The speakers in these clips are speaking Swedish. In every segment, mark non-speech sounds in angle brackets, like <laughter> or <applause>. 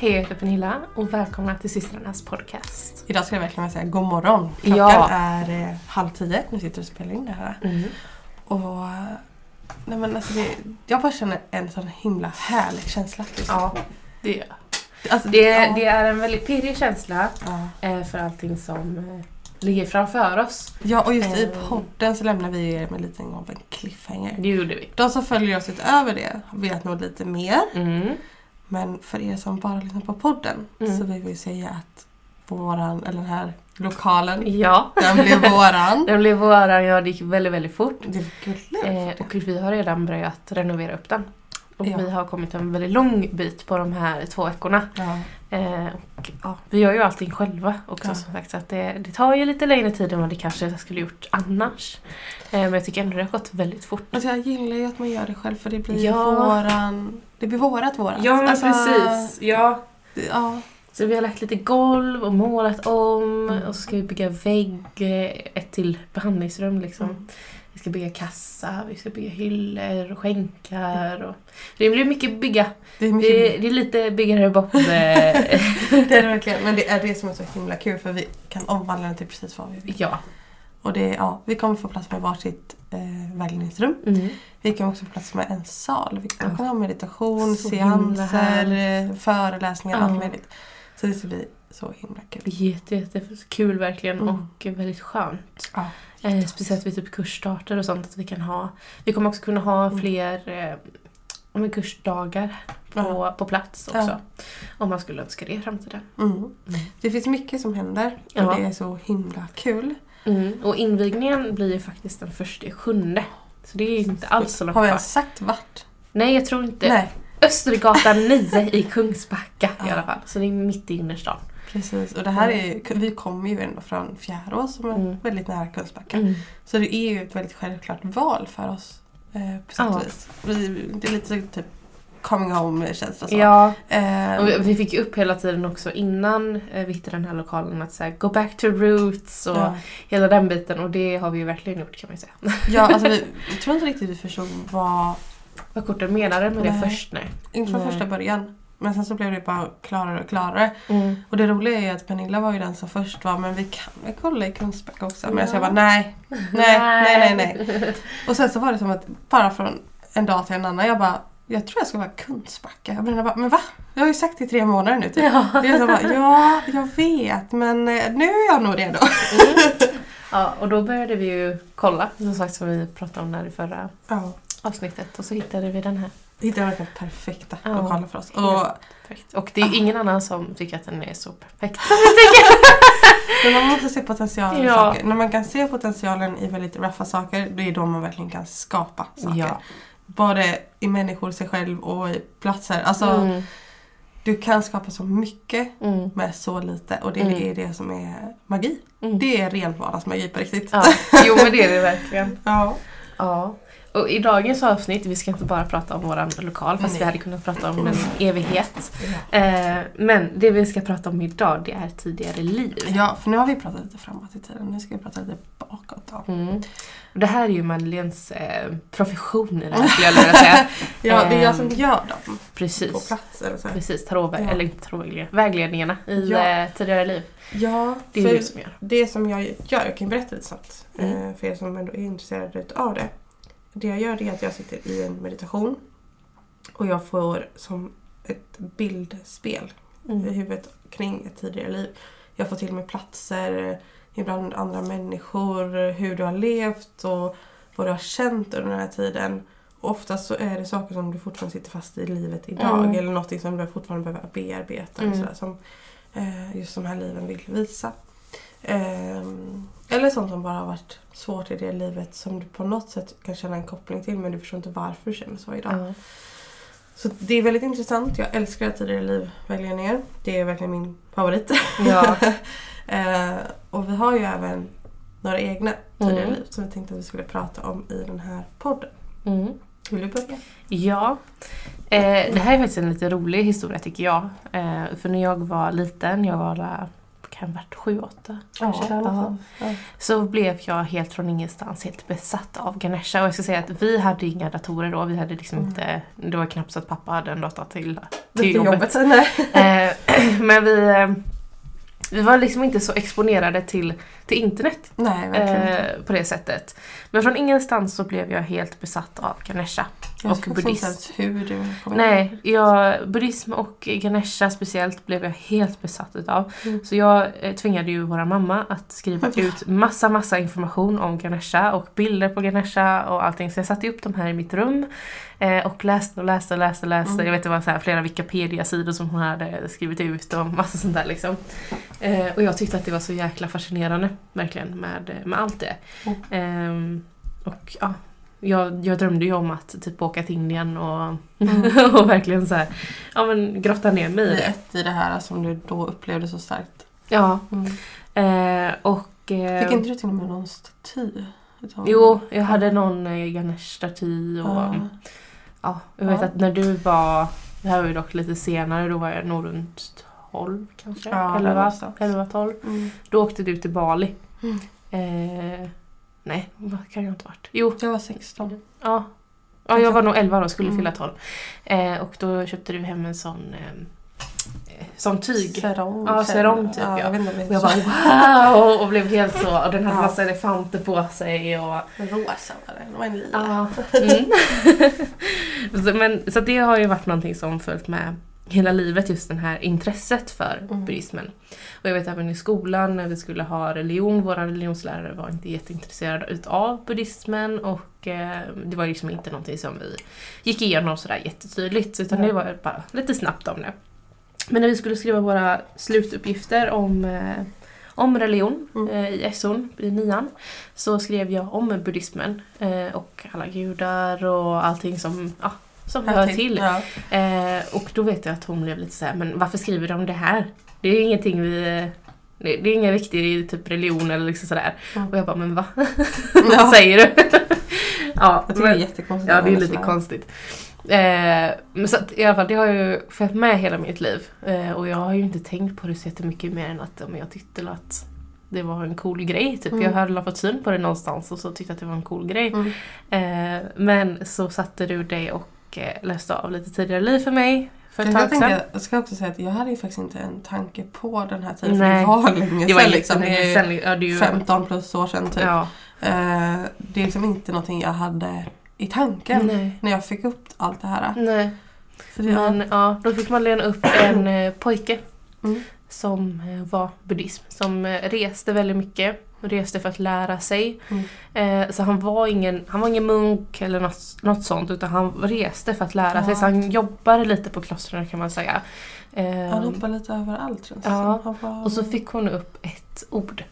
Hej, jag heter Pernilla och välkomna till systrarnas podcast. Idag ska jag verkligen säga god morgon. Klockan Ja. är eh, halv tio. Nu sitter och spelar in det här. Mm. Och, nej men alltså det, jag bara känner en sån himla härlig känsla. Ja, det gör Alltså, det. ja. Det är en väldigt pirrig känsla Ja. eh, för allting som eh, ligger framför oss. ja, och just i podden så lämnar vi er med lite av en cliffhanger. Det gjorde vi. De som följer oss utöver det vet nog lite mer. Mm. Men för er som bara lyssnar på podden Mm. så vill vi säga att våran, eller den här lokalen, Ja, den blev <laughs> våran. den blev våran. Ja, det gick väldigt, väldigt fort. Det var gulligt. Eh, och vi har redan börjat renovera upp den. Och Ja. vi har kommit en väldigt lång bit på de här två veckorna. ja. Eh, och, ja, vi gör ju allting själva också Ja. som sagt. Så att det, det tar ju lite längre tid än vad det kanske skulle gjort annars. Eh, men jag tycker ändå det har gått väldigt fort. Alltså jag gillar ju att man gör det själv för det blir Ja. våran... Det blir vårat vårat. Ja men Alltså, precis. Ja. Ja. Så vi har lagt lite golv och målat om Mm. och så ska vi bygga vägg, eh, ett till behandlingsrum liksom. Mm. Vi ska bygga kassa, vi ska bygga hyllor och skänkar. Och... Det blir mycket bygga. Det är mycket Det, det är lite byggare Bob. eh, <laughs> det är det verkligen. Men det är det som är så himla kul för vi kan omvandla den till precis vad vi vill. ja. Och det ja, vi kommer få plats med varsitt eh, vägledningsrum. Mm. Vi kommer också få plats med en sal. Vi kommer Ja. ha meditation, Så seanser, föreläsningar, Ja. allt möjligt. Så det ska bli så himla kul. Jätte, jätte kul verkligen Mm. och väldigt skönt. Ja. Eh, speciellt vid typ kursstarter och sånt att vi kan ha. Vi kommer också kunna ha Mm. fler eh, kursdagar på, Ja. på plats också. Ja. Om man skulle önska det i framtiden. Mm. Det finns mycket som händer Ja. och det är så himla kul. Mm. Och invigningen blir ju faktiskt den första i sjunde. Så det är ju inte alls så långt Har vi ens sagt vart? Nej, jag tror inte. Nej, Östergatan 9 i Kungsbacka i alla fall. Så det är mitt i innerstan. Precis. Och det här är ju- vi kommer ju ändå från Fjärås som är Mm. väldigt nära Kungsbacka. Mm. Så det är ju ett väldigt självklart val för oss eh, på sätt och vis. Vi, det är lite typ coming home-känsla. Ja, och vi- vi fick ju upp hela tiden också innan eh, vi hittade den här lokalen att säga go back to roots och ja. hela den biten och det har vi ju verkligen gjort kan man ju säga. ja, alltså vi, <laughs> jag tror inte riktigt vi förstod vad, Vad korten menade med det Nej. först nu. inte från Nej. första början. Men sen så blev det bara klarare och klarare. Mm. Och det roliga är att Pernilla var ju den som först var men vi kan väl kolla i Kungsbacka också. Men Ja. så jag bara nej, nej, nej, nej, nej. <laughs> Och sen så var det som att bara från en dag till en annan jag bara jag tror jag ska vara Kungsbacka. Jag bara, men va? Jag har ju sagt det i tre månader nu typ. Ja. Jag så bara, ja, jag vet men eh, nu är jag nog redo. ja, och då började vi ju kolla, som sagt som vi pratade om där i förra Ja. avsnittet och så hittade vi den här. Hittade verkligen perfekta Ja. lokaler för oss. Och. Perfekt. Och det är ingen annan som tycker att den är så perfekt. <laughs> men man måste se potentialen i Ja. saker. När man kan se potentialen i väldigt raffa saker, det är då man verkligen kan skapa saker. Ja. Både i människor, sig själv och i platser. Alltså, Mm. du kan skapa så mycket Mm. med så lite och det Mm. är det som är magi. Mm. Det är ren vardagsmagi på riktigt. Ja. Jo men det är det verkligen. <laughs> Ja. Ja. Och i dagens avsnitt, vi ska inte bara prata om våran lokal fast Nej. vi hade kunnat prata om en evighet. Ja. Eh, men det vi ska prata om idag det är tidigare liv. ja, för nu har vi pratat lite framåt i tiden. Nu ska vi prata lite bakåt. Då. Mm. Det här är ju Madeleines eh, profession i det här <laughs> skulle jag vilja säga. Ja, det är jag Ehm, som gör dem på Precis. plats. Eller så. Precis, tarotväg, Ja. eller inte tarotvägledningar, vägledningarna i Ja. eh, tidigare liv. Ja, Det är för du som gör. det som jag gör, jag kan berätta lite snabbt Mm. eh, för er som ändå är intresserade av det. Det jag gör är att jag sitter i en meditation och jag får som ett bildspel i Mm. huvudet kring ett tidigare liv. Jag får till mig platser, ibland andra människor, hur du har levt och vad du har känt under den här tiden. Och oftast så är det saker som du fortfarande sitter fast i livet idag Mm. eller något som du fortfarande behöver bearbeta. Mm. Eller sådär, som eh, just de här liven vill visa. Ehm, eller sånt som bara har varit svårt i det livet som du på något sätt kan känna en koppling till men du förstår inte varför du känner så idag. Ja. Så det är väldigt intressant. Jag älskar tidigare liv välja ner. Det är verkligen min favorit. Ja. <laughs> eh, och vi har ju även några egna tidigare Mm. liv som vi tänkte att vi skulle prata om i den här podden. Mm. Vill du börja? Ja. Eh, det här är faktiskt en lite rolig historia tycker jag. Eh, för när jag var liten, jag var kan varit sju, åtta kanske. Ja. Ja. Så blev jag helt från ingenstans helt besatt av Ganesha. Och jag ska säga att vi hade inga datorer då. Vi hade liksom Mm. inte, det var knappt så att pappa hade en dator till, Till jobbet. jobbet. Nej. <laughs> Eh, <clears throat> men vi, eh, vi var liksom inte så exponerade till, till internet Nej, eh, på det sättet. Men från ingenstans så blev jag helt besatt av Ganesha. Jag och ens hur du kom. Nej, jag, buddhism och Ganesha speciellt blev jag helt besatt utav. Mm. Så jag eh, tvingade ju våra mamma att skriva ut massa, massa information om Ganesha och bilder på Ganesha och allting. Så jag satte upp de här i mitt rum eh, och läste och läste och läste och läste. Mm. Jag vet det var så här flera Wikipedia-sidor som hon hade skrivit ut och massa sånt där liksom. Eh, och jag tyckte att det var så jäkla fascinerande, verkligen, med, med allt det. Mm. Och ja, jag, jag drömde ju om att typ åka till Indien och, Mm. <laughs> och verkligen så här, ja men grotta ner mig i det. ett i det här som du då upplevde så starkt. Ja, Mm. eh, och... Eh, Fick inte du till och med någon staty? Jo, jag hade någon eh, Ganesh-staty och Ja. ja, jag vet Ja. att när du var, det här var ju dock lite senare, då var jag nog runt 12 kanske? Ja, där 11, någonstans. 11, 12. Mm. Då åkte du till Bali. Mm. Eh, nej, vad kan jag inte varit? Jo, Jag var 16. Ja. Ja, jag var nog 11 då, skulle Mm. fylla 12. Eh, och då köpte du hem en sån eh, eh, som tyg. Sarong. Ja, sarong typ, ja. ja. Jag Och jag bara wow! Och blev helt så. Och den hade Ja. massa elefanter på sig och... rosa var det. Det var en lila. Ja. Mm. <laughs> så, men, så det har ju varit någonting som följt med hela livet, just det här intresset för Mm. buddhismen. Och jag vet även i skolan när vi skulle ha religion, våra religionslärare var inte jätteintresserade utav buddhismen och eh, det var liksom inte någonting som vi gick igenom sådär jättetydligt utan Nej. det var bara lite snabbt om det. Men när vi skulle skriva våra slutuppgifter om, eh, om religion Mm. eh, i SOn, i nian, så skrev jag om buddhismen eh, och alla gudar och allting som, ja, som hör till. Ja. Eh, och då vet jag att hon blev lite såhär, men varför skriver de det här? Det är ingenting vi... Det, det är ingen viktig typ religion eller liksom sådär. Mm. Och jag bara, men va? <laughs> Ja. Vad säger du? <laughs> ja, Jag tycker det är men, jättekonstigt. ja, det är lite sådär. konstigt. Eh, men så att, i alla fall, det har ju följt med hela mitt liv. Eh, och jag har ju inte tänkt på det så jättemycket mer än att om jag tyckte att det var en cool grej. Typ. Mm. Jag hade fått syn på det någonstans och så tyckte att det var en cool grej. Mm. Eh, men så satte du dig och eh, läste av lite tidigare liv för mig för ett Jag, tänker, jag ska också säga att jag hade ju faktiskt inte en tanke på den här tiden. Nej. För det var länge Det var sedan. Liksom. Det är. Ja, det är ju, 15 plus år sedan typ. Ja. Eh, det är liksom inte någonting jag hade i tanken Nej. när jag fick upp allt det här. Nej. Det, Men ja, då fick man lena upp en eh, pojke Mm. som eh, var buddhism. Som reste väldigt mycket. Reste för att lära sig. Mm. Eh, så han var ingen, han var ingen munk eller något, något sånt utan han reste för att lära sig. Ja. Så han jobbade lite på klostren kan man säga. Eh, Han hoppade lite överallt känns Ja, var- Och så fick hon upp ett ord.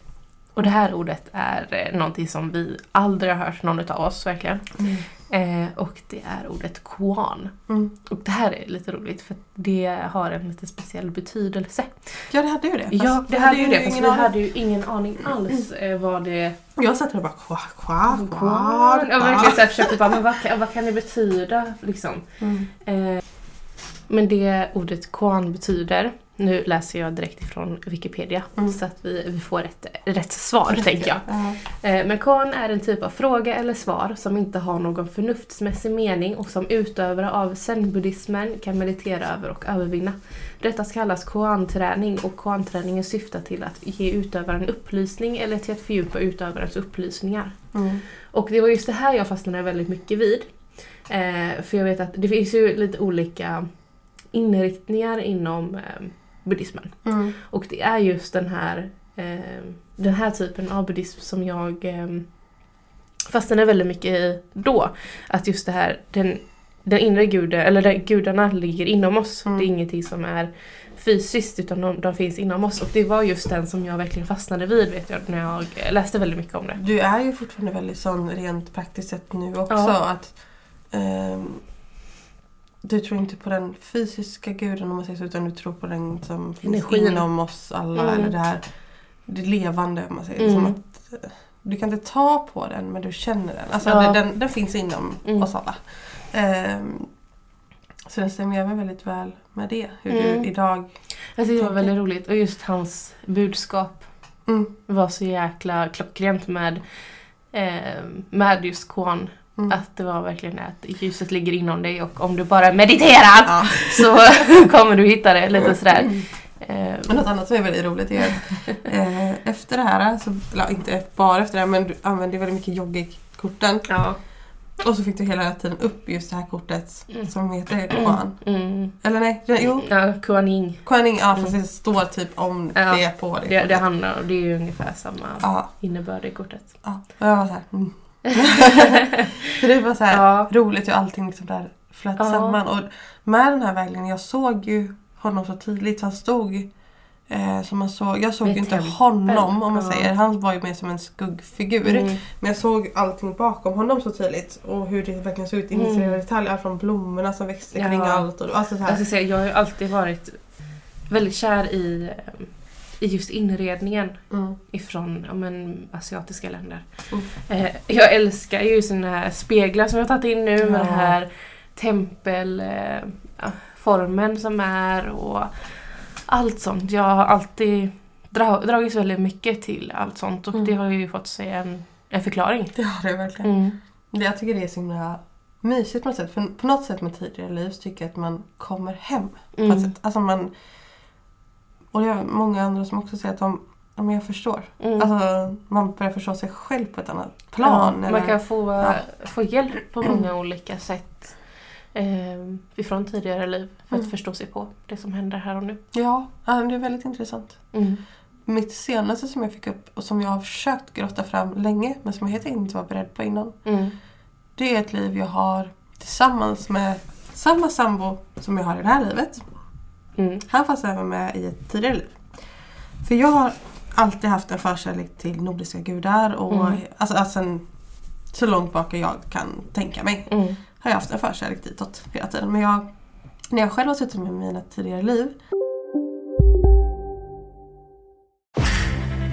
Och det här ordet är eh, någonting som vi aldrig har hört någon av oss verkligen. Mm. Eh, och det är ordet koan. Mm. Och det här är lite roligt för det har en lite speciell betydelse. Ja, det hade ju det. fast ja, det hade ju det. Fast vi aning. hade ju ingen aning alls eh, vad det... Jag satt där och bara kva, kva, kva, Koan. Jag verkligen så här försökte bara, men vad, kan- vad kan det betyda? Liksom. Mm. Eh, men det ordet koan betyder, nu läser jag direkt ifrån Wikipedia Mm. så att vi, vi får rätt, rätt svar tänker jag. Ja. Eh, Men koan är en typ av fråga eller svar som inte har någon förnuftsmässig mening och som utövare av zen-buddhismen kan meditera över och övervinna. Detta kallas koan-träning och koan-träningen syftar till att ge utövaren upplysning eller till att fördjupa utövarens upplysningar. Mm. Och det var just det här jag fastnade väldigt mycket vid. Eh, för jag vet att det finns ju lite olika inriktningar inom eh, buddhismen. Mm. Och det är just den här, eh, den här typen av buddhism som jag eh, fastnade väldigt mycket i då. Att just det här, den, den inre guden, eller där gudarna ligger inom oss. Mm. Det är ingenting som är fysiskt utan de, de finns inom oss. Och det var just den som jag verkligen fastnade vid vet jag, när jag eh, läste väldigt mycket om det. Du är ju fortfarande väldigt sån rent praktiskt sett nu också. Ja. Att ehm, Du tror inte på den fysiska guden om man säger så utan du tror på den som finns Energin. inom oss alla. Mm. Eller det här det levande om man säger. Mm. Som att, eh, du kan inte ta på den men du känner den. Alltså Ja. den, den, den finns inom Mm. oss alla. Ehm, så det stämmer även väldigt väl med det. Hur Mm. du idag... Alltså det var väldigt roligt och just hans budskap Mm. var så jäkla klockrent med, eh, med just Kwan. Mm. Att det var verkligen att ljuset ligger inom dig och om du bara mediterar Ja. <laughs> så <laughs> kommer du hitta det lite sådär. Eh, Men något annat som är väldigt roligt är att eh, efter det här, så, eller inte bara efter det här, men du använde väldigt mycket yogikorten. ja. Och så fick du hela tiden upp just det här kortet Mm. som heter Kuan. Mm. Eller nej, jo. Ja, Kuaning. Kuaning, ja fast det står typ om Ja, det på det. Det, det, handlar, det är ju ungefär samma Ja, innebörd i kortet. ja. Och jag var såhär, mm. <laughs> Så det var så här Ja. roligt hur allting liksom där flöt Ja. samman. Och med den här vägledningen, jag såg ju honom så tydligt. Han stod eh, som man såg, jag såg ju inte tempel. honom om man Ja. säger. Han var ju mer som en skuggfigur. Mm. Men jag såg allting bakom honom så tydligt. Och hur det verkligen såg ut i Mm. flera detaljer. Allt från blommorna som växte kring allt. Och, alltså så här. Jag, säga, jag har ju alltid varit väldigt kär i, eh, i just inredningen Mm. ifrån ja, men, asiatiska länder. Mm. Eh, jag älskar ju såna här speglar som jag tagit in nu med Ja. den här tempelformen eh, som är och allt sånt. Jag har alltid dra, dragits väldigt mycket till allt sånt och Mm. det har ju fått sig en, en förklaring. Det har det verkligen. Mm. Jag tycker det är så himla mysigt på något sätt. För på något sätt med tidigare liv så tycker jag att man kommer hem. På Mm. sätt. Alltså man, och det är många andra som också säger att de, men jag förstår. Mm. Alltså man börjar förstå sig själv på ett annat plan. Ja, man kan få, Ja. få hjälp på många olika sätt eh, ifrån tidigare liv för att Mm. förstå sig på det som händer här och nu. ja, det är väldigt intressant. Mm. Mitt senaste som jag fick upp och som jag har försökt grotta fram länge men som jag helt inte var beredd på innan. Mm. Det är ett liv jag har tillsammans med samma sambo som jag har i det här livet. Mm. Han fanns även med i ett tidigare liv. För jag har alltid haft en förkärlek till nordiska gudar och Mm. alltså, alltså så långt bak jag kan tänka mig Mm. har jag haft en förkärlek ditåt hela tiden. Men jag, när jag själv har suttit med mina tidigare liv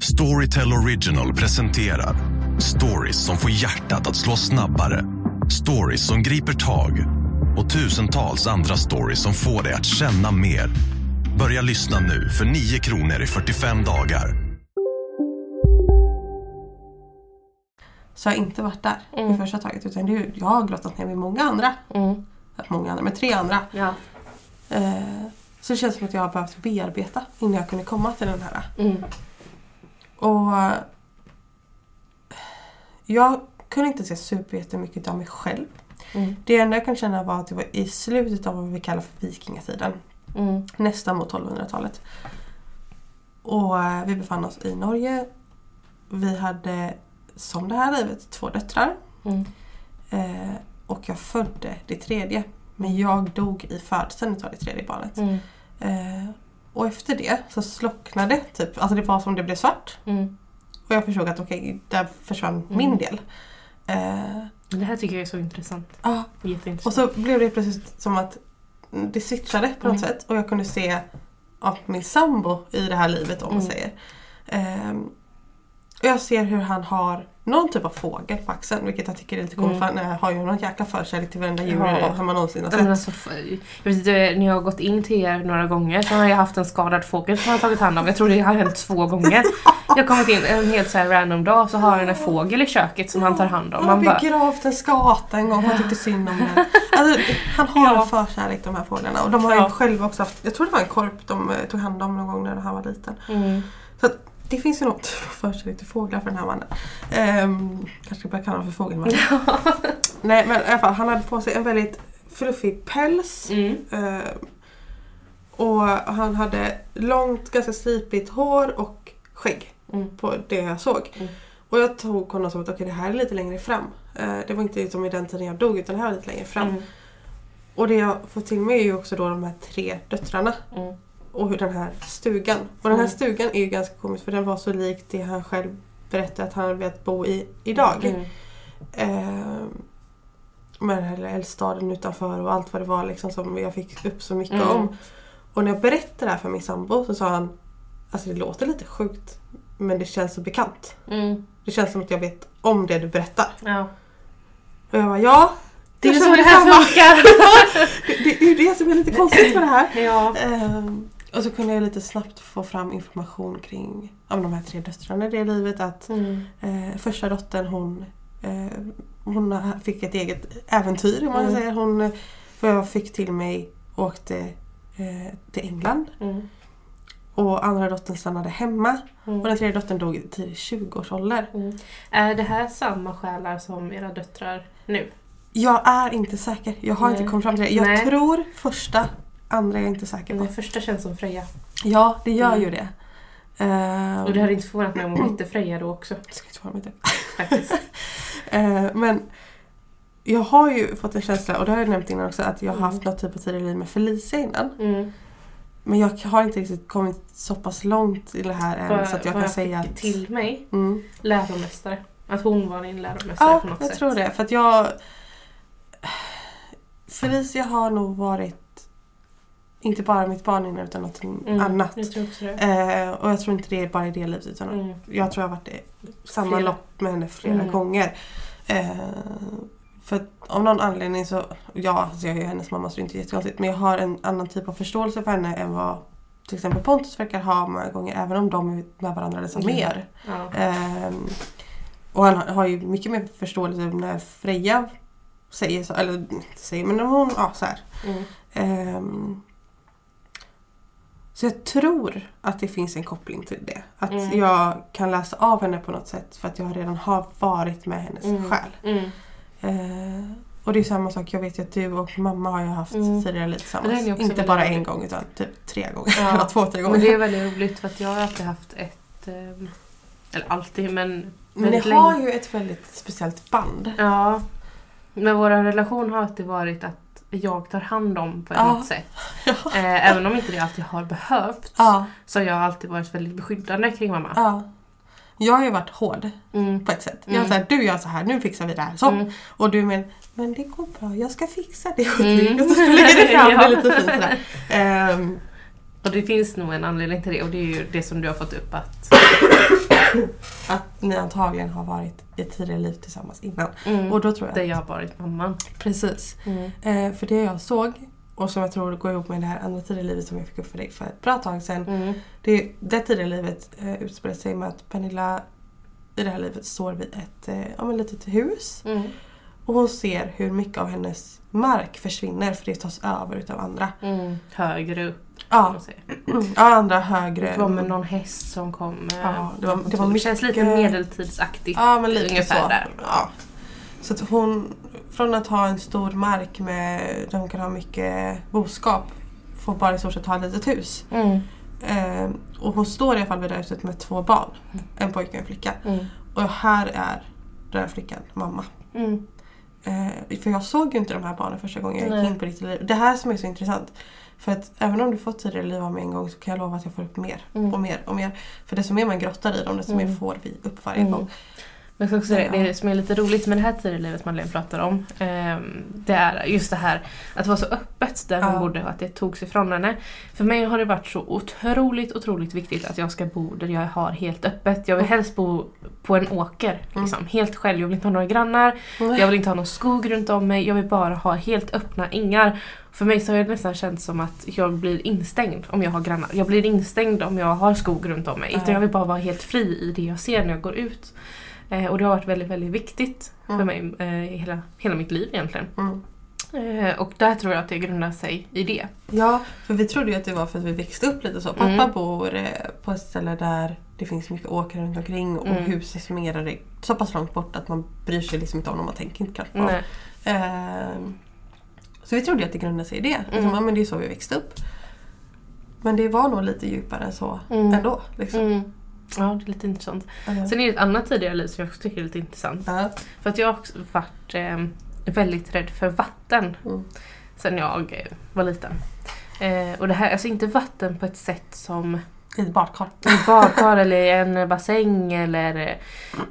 Storytel Original presenterar stories som får hjärtat att slå snabbare. Stories som griper tag och tusentals andra stories som får dig att känna mer. Börja lyssna nu för 9 kronor i 45 dagar. så har jag inte varit där i första taget. Utan det, är- jag har grottat ner med många andra. Mm. Många andra, med tre andra. Ja. Eh, så det känns som att jag har behövt bearbeta innan jag kunde komma till den här. Mm. Och jag kunde inte se superjättemycket av mig själv. Mm. Det enda jag kan känna var att det var i slutet av vad vi kallar för vikingatiden. Mm. Nästan mot 1200-talet. Och eh, vi befann oss i Norge. Vi hade, som det här livet, två döttrar. Mm. Eh, och jag födde det tredje. Men jag dog i födseln av det tredje barnet. Mm. Eh, och efter det så slocknade typ, alltså det var som det blev svart. Mm. Och jag förstod att okej, där försvann min del. Eh, Det här tycker jag är så intressant. ja, Jätteintressant. och så blev det plötsligt som att det switchade på något Mm. sätt. Och jag kunde se av min sambo i det här livet om man Mm. säger. Ehm, och jag ser hur han har någon typ av fågel på axeln. Vilket jag tycker är lite coolt Mm. för han har ju någon jäkla förkärlek till varenda djur Ja. som man någonsin har sett. alltså, jag vet inte, när jag har gått in till er några gånger så har jag haft en skadad fågel som jag har tagit hand om. Jag tror det har hänt två gånger. Jag har kommit in en helt så random dag så har han en fågel i köket som han tar hand om. Han har begravt en skata en gång jag tyckte synd om den. Alltså, han har Ja. en förkärlek de här fåglarna. Och de har Ja. ju själva också haft, jag tror det var en korp de eh, tog hand om någon gång när han var liten. mm, Så att det finns ju något <laughs> förkärlek till fåglar för den här mannen. Ehm, kanske ska börja kalla honom för fågelman. <laughs> Nej men i alla fall, han hade på sig en väldigt fluffig päls. mm, Ehm, och han hade långt, ganska stripigt hår och skägg mm, på det jag såg. Mm. Och jag tog honom som att okej det här är lite längre fram. Eh, det var inte som i den tiden jag dog utan det här var lite längre fram. mm, Och det jag får till mig är ju också då de här tre döttrarna. Och hur den här stugan. Och den här Mm. stugan är ju ganska komisk för den var så lik det han själv berättade att han vet bo i idag. Mm. Eh, med den här eldstaden utanför och allt vad det var liksom som jag fick upp så mycket Mm. om. Och när jag berättade det här för min sambo så sa han Alltså det låter lite sjukt men det känns så bekant. Mm. Det känns som att jag vet om det du berättar. Ja. Och jag bara ja. Det är så det här funkar. <laughs> det, är ju det som är lite konstigt med det här. ja. Ehm, och så kunde jag lite snabbt få fram information kring om de här tre döttrarna i det livet. Att Mm. eh, första dottern hon, eh, hon fick ett eget äventyr. om Man Mm. säger. Hon, vad jag fick till mig åkte eh, till England. Mm. Och andra dottern stannade hemma. Mm. Och den tredje dottern dog i tidig 20-årsålder. Mm. Är det här samma själar som era döttrar nu? Jag är inte säker. Jag har Nej. inte kommit fram till det. Jag Nej. tror första, andra är jag inte säker på. Den första känns som Freja. Ja, det gör Mm. ju det. Ehm, Och det hade inte förvånat mig om hon hette Freja då också. ska inte vara med det. Faktiskt. <laughs> Eh, men jag har ju fått en känsla, och det har jag nämnt innan också, att jag har Mm. haft något typ av tidigare liv med Felicia innan. Mm. Men jag har inte riktigt kommit så pass långt i det här än Vad- så att jag kan säga fick att... till mig, Mm. läromästare. Att hon var din läromästare Ja, på något jag sätt. tror det. För att jag... Felicia har nog varit inte bara mitt barn innan utan något Mm, annat. Jag. Eh, och jag tror inte det är bara i det livet utan Mm. jag tror jag har varit i samma Flera. lopp med henne flera Mm. gånger. Eh, för av någon anledning så, ja alltså jag är ju hennes mamma så det är inte jättekonstigt men jag har en annan typ av förståelse för henne än vad till exempel Pontus verkar ha många gånger även om de är med varandra nästan Mm. mer. Ja. Ehm, och han har ju mycket mer förståelse när Freja säger så, eller inte säger men när hon, ja så här. Mm. Så jag tror att det finns en koppling till det. Att Mm. jag kan läsa av henne på något sätt för att jag redan har varit med hennes Mm. själ. Mm. Ehm, och det är samma sak, jag vet ju att du och mamma har ju haft Mm. tidigare liv tillsammans. Inte bara roligt. en gång utan typ tre gånger. Ja. <laughs> Eller två, tre gånger. Men det är väldigt roligt för att jag har alltid haft ett... ehm, Eller alltid men... Men ni har ju ett väldigt speciellt band. Ja. Men vår relation har alltid varit att jag tar hand om på Ja. något sätt. <laughs> Eh, även om inte det alltid har behövts Ja, så har jag alltid varit väldigt beskyddande kring mamma. ja. Jag har ju varit hård Mm. på ett sätt. Jag Mm. säger du gör så här, nu fixar vi det här. Så. Mm. Och du men, men det går bra, jag ska fixa det åt Mm. Och så lägger <laughs> du fram Ja. det lite fint sådär. <laughs> Ehm, Och det finns nog en anledning till det och det är ju det som du har fått upp att... <laughs> att ni antagligen har varit i tidigare liv tillsammans innan. Mm, Och då tror jag där jag har varit mamman. Precis. Mm. Eh, för det jag såg och som jag tror går ihop med det här andra tidigare livet som jag fick upp för dig för ett bra tag sedan. Mm. Det, det tidigare livet eh, utspelar sig med att Pernilla i det här livet står vid ett eh, ja, men litet hus. Mm. Och hon ser hur mycket av hennes mark försvinner för det tas över utav andra. Mm. Högre upp Ja, <clears throat> ja andra högre. Det var med någon häst som kom. eh, Ja, det var- det var känns lite mycket- medeltidsaktigt. Ja, men lite ungefär så. där. Ja. Så att hon, från att ha en stor mark med, där hon kan ha mycket boskap, får bara i stort sett ha ett litet hus. Mm. Eh, och hon står i alla fall vid det här huset med två barn. En pojke och en flicka. Mm. Och här är den här flickan mamma. Mm. Eh, för jag såg ju inte de här barnen första gången jag gick in på liv. Det här som är så intressant. För att även om du fått tidigare liv mig en gång så kan jag lova att jag får upp mer Mm. och mer och mer. För desto mer man grottar i dem desto mer Mm. får vi upp varje Mm. gång. Men jag också Ja. det som är lite roligt med det här tidigare livet Madeleine pratar om. ehm, det är just det här att vara så öppet där hon Ja. bodde och att det togs ifrån henne. För mig har det varit så otroligt, otroligt viktigt att jag ska bo där jag har helt öppet. Jag vill helst bo på en åker. Liksom, Helt själv. Jag vill inte ha några grannar. Jag vill inte ha någon skog runt om mig. Jag vill bara ha helt öppna ängar. För mig så har det nästan känts som att jag blir instängd om jag har grannar. Jag blir instängd om jag har skog runt om mig. Utan jag vill bara vara helt fri i det jag ser när jag går ut. Eh, och det har varit väldigt, väldigt viktigt för Mm. mig eh, i hela, hela mitt liv egentligen. Mm. Eh, och där tror jag att det grundar sig i det. Ja, för vi trodde ju att det var för att vi växte upp lite så. Pappa Mm. bor eh, på ett ställe där det finns mycket åker runt omkring och Mm. som är så pass långt bort att man bryr sig liksom inte om dem. Man tänker inte kanske på dem. Ehm, så vi trodde ju att det grundade sig i det. Liksom, Mm. ja, men det är så vi växte upp. Men det var nog lite djupare än så Mm. ändå. Liksom. Mm. Ja, det är lite intressant. Ehm, Sen är det ett annat tidigare liv som jag också tycker är lite intressant. ja. För att jag har också varit eh, väldigt rädd för vatten Mm. sen jag eh, var liten. Eh, och det här, alltså inte vatten på ett sätt som I ett badkar. i ett badkar <laughs> eller i en bassäng eller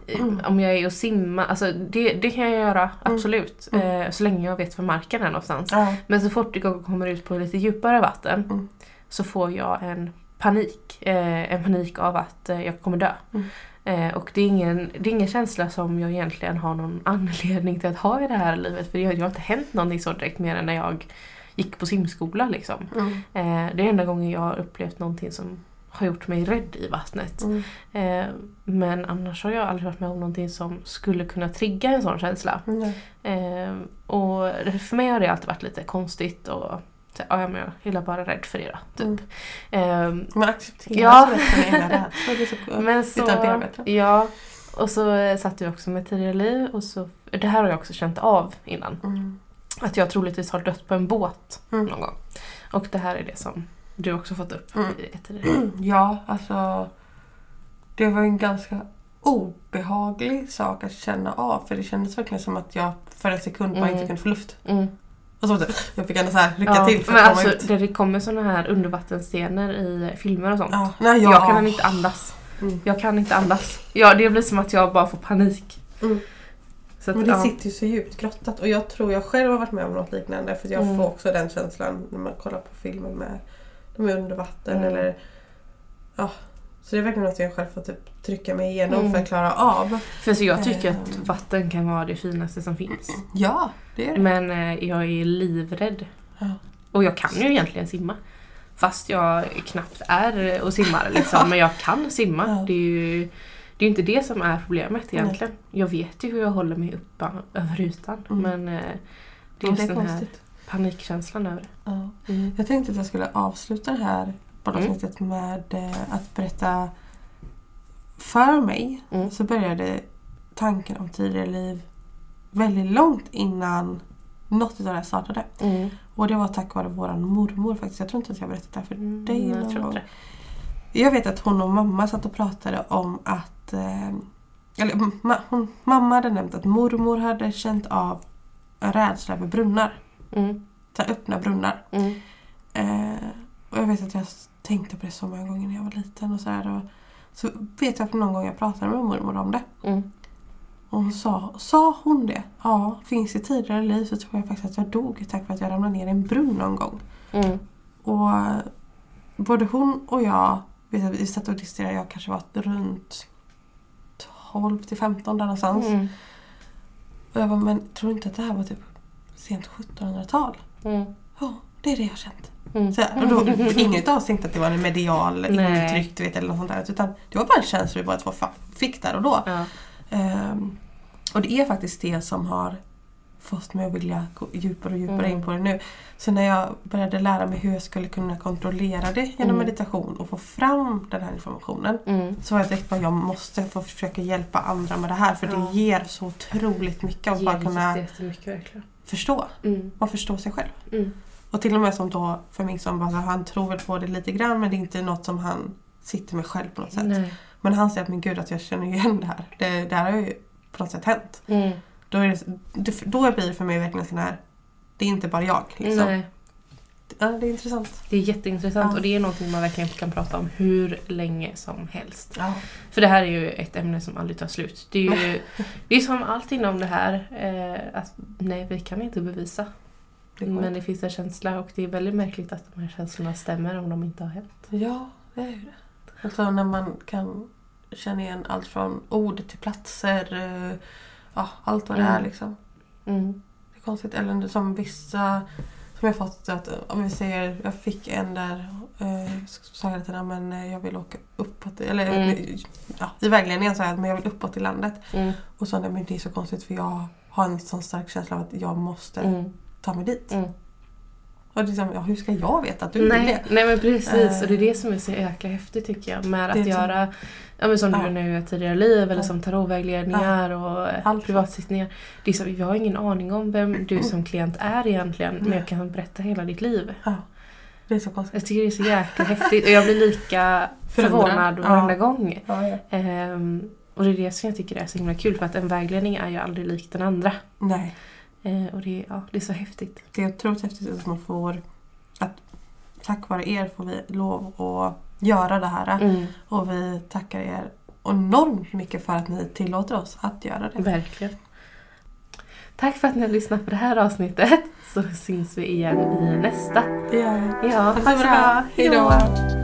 eh, om jag är och simmar. Alltså det, det kan jag göra, absolut. Eh, så länge jag vet var marken är någonstans. Ja. Men så fort jag kommer ut på lite djupare vatten Mm. så får jag en panik. Eh, en panik av att eh, jag kommer dö. Mm. Eh, och det är, ingen, det är ingen känsla som jag egentligen har någon <laughs> anledning till att ha i det här livet. För det har, det har inte hänt någonting så direkt mer än när jag gick på simskola. Liksom. Mm. Det är enda gången jag har upplevt någonting som har gjort mig rädd i vattnet. Mm. Eh, men annars har jag aldrig varit med om någonting som skulle kunna trigga en sån känsla. Nej. Eh, och för mig har det alltid varit lite konstigt och så, ja, men jag är bara rädd för då. Typ. Mm. Eh, Man accepterar Ja. så lätt sin egna rädsla. Det är så <laughs> men utan så, att bearbeta. ja. Och så satt vi också med tidigare liv och så, det här har jag också känt av innan. Mm. Att jag troligtvis har dött på en båt Mm. någon gång. Och det här är det som du också fått upp Mm. i ett tidigare. <clears throat> Ja, alltså. Det var en ganska obehaglig sak att känna av. För det kändes verkligen som att jag för en sekund bara Mm. inte kunde få luft. Och så det, jag fick ändå så här lycka Ja, till för att komma alltså, ut. där det kommer såna här undervattensscener i filmer och sånt. Ja, nej, jag, Jag kan inte andas. Mm. Jag kan inte andas. Ja, det blir som att jag bara får panik. Mm. Att, Men det ja. sitter ju så djupt grottat och jag tror jag själv har varit med om något liknande för jag Mm. får också den känslan när man kollar på filmer med de är under vatten Mm. eller ja. Så det är verkligen något jag själv får typ trycka mig igenom Mm. för att klara av. För så jag tycker att Ehm. vatten kan vara det finaste som finns. Ja, det är det. Men eh, jag är livrädd. Ja. Och jag kan ju egentligen simma. Fast jag knappt är och simmar liksom. <laughs> Men jag kan simma. Ja. Det är ju det är inte det som är problemet egentligen. Jag vet ju hur jag håller mig uppe över ytan. Mm. Men eh, det är Ja, just är den här panikkänslan över det. Ja. Mm. Jag tänkte att jag skulle avsluta det här poddavsnittet med eh, att berätta för mig Mm. så började tanken om tidigare liv väldigt långt innan något av det här startade. Mm. Och det var tack vare våran mormor faktiskt. Jag tror inte att jag har berättat det här för Mm, dig jag någon tror inte Jag vet att hon och mamma satt och pratade om att... Eh, eller ma, hon, mamma hade nämnt att mormor hade känt av en rädsla över brunnar. Mm. Så öppna brunnar. Mm. Eh, och jag vet att jag tänkte på det så många gånger när jag var liten. Och så, här, och, så vet jag att någon gång jag pratade med mormor om det. Mm. Och hon sa, sa hon det? Ja, finns det tidigare liv så tror jag faktiskt att jag dog tack vare att jag ramlade ner i en brunn någon gång. Mm. Och både hon och jag, vet att vi satt och diskuterade, jag kanske var runt 12 till 15 där någonstans. Mm. Och jag bara, men tror du inte att det här var typ sent 1700-tal? Mm. Ja, det är det jag har känt. Mm. Så, här, och då, ingen av oss tänkte att det var en medial Nej. intryck du vet, eller något sånt där. Utan det var bara en känsla vi bara två fick där och då. Ja. Ehm, och det är faktiskt det som har fått mig att vilja gå djupare och djupare Mm. in på det nu. Så när jag började lära mig hur jag skulle kunna kontrollera det genom Mm. meditation och få fram den här informationen. Mm. Så var jag direkt bara, jag måste få försöka hjälpa andra med det här för Ja. det ger så otroligt mycket att bara kunna förstå. Mm. Man förstår sig själv. Och till och med som då för min son, han tror väl på det lite grann men det är inte något som han sitter med själv på något sätt. Nej. Men han säger att men gud att jag känner igen det här. Det, det här har ju på något sätt hänt. Mm. Då, är det, då blir det för mig verkligen sån här, det är inte bara jag. Liksom. Nej. Ja, det är intressant. Det är jätteintressant Ja. och det är någonting man verkligen kan prata om hur länge som helst. Ja. För det här är ju ett ämne som aldrig tar slut. Det är ju <laughs> det är som allt inom det här. Eh, att, nej, vi kan inte bevisa. Det Men det finns en känsla och det är väldigt märkligt att de här känslorna stämmer om de inte har hänt. Ja, det är ju det. Alltså när man kan känna igen allt från ord till platser. eh, Ja, allt vad det Mm. är liksom. Mm. Det är konstigt. Eller som vissa som jag fått att om vi säger jag fick en där eh, sa jag till henne men eh, jag vill åka uppåt. Eller Mm. ja, i vägledningen sa jag men jag vill uppåt i landet. Mm. Och så nej men det är så konstigt för jag har en sån stark känsla av att jag måste Mm. Ta mig dit. Mm. Och liksom, ja, hur ska jag veta att du vill Nej, det? nej men precis Eh. och det är det som är så jäkla häftigt tycker jag. Med att är som- göra, ja, men som Ja. du nu gör tidigare liv eller Ja. som tarotvägledningar och eh, Allt. privatsittningar. Det är så, jag har ingen aning om vem du <clears throat> som klient är egentligen men jag kan berätta hela ditt liv. Ja, det är så konstigt. Jag tycker det är så jäkla häftigt och jag blir lika <laughs> förvånad Ja. varenda gång. Ja, ja. Ehm, och det är det som jag tycker är så himla kul för att en vägledning är ju aldrig lik den andra. Nej, Eh, och det, är- ja, det är så häftigt. det är otroligt häftigt att man får att tack vare er får vi lov att göra det här. Mm, Och vi tackar er enormt mycket för att ni tillåter oss att göra det. verkligen. Tack för att ni har lyssnat på det här avsnittet. Så syns vi igen i nästa. Det gör vi. Ja, Ha det bra. Hej då.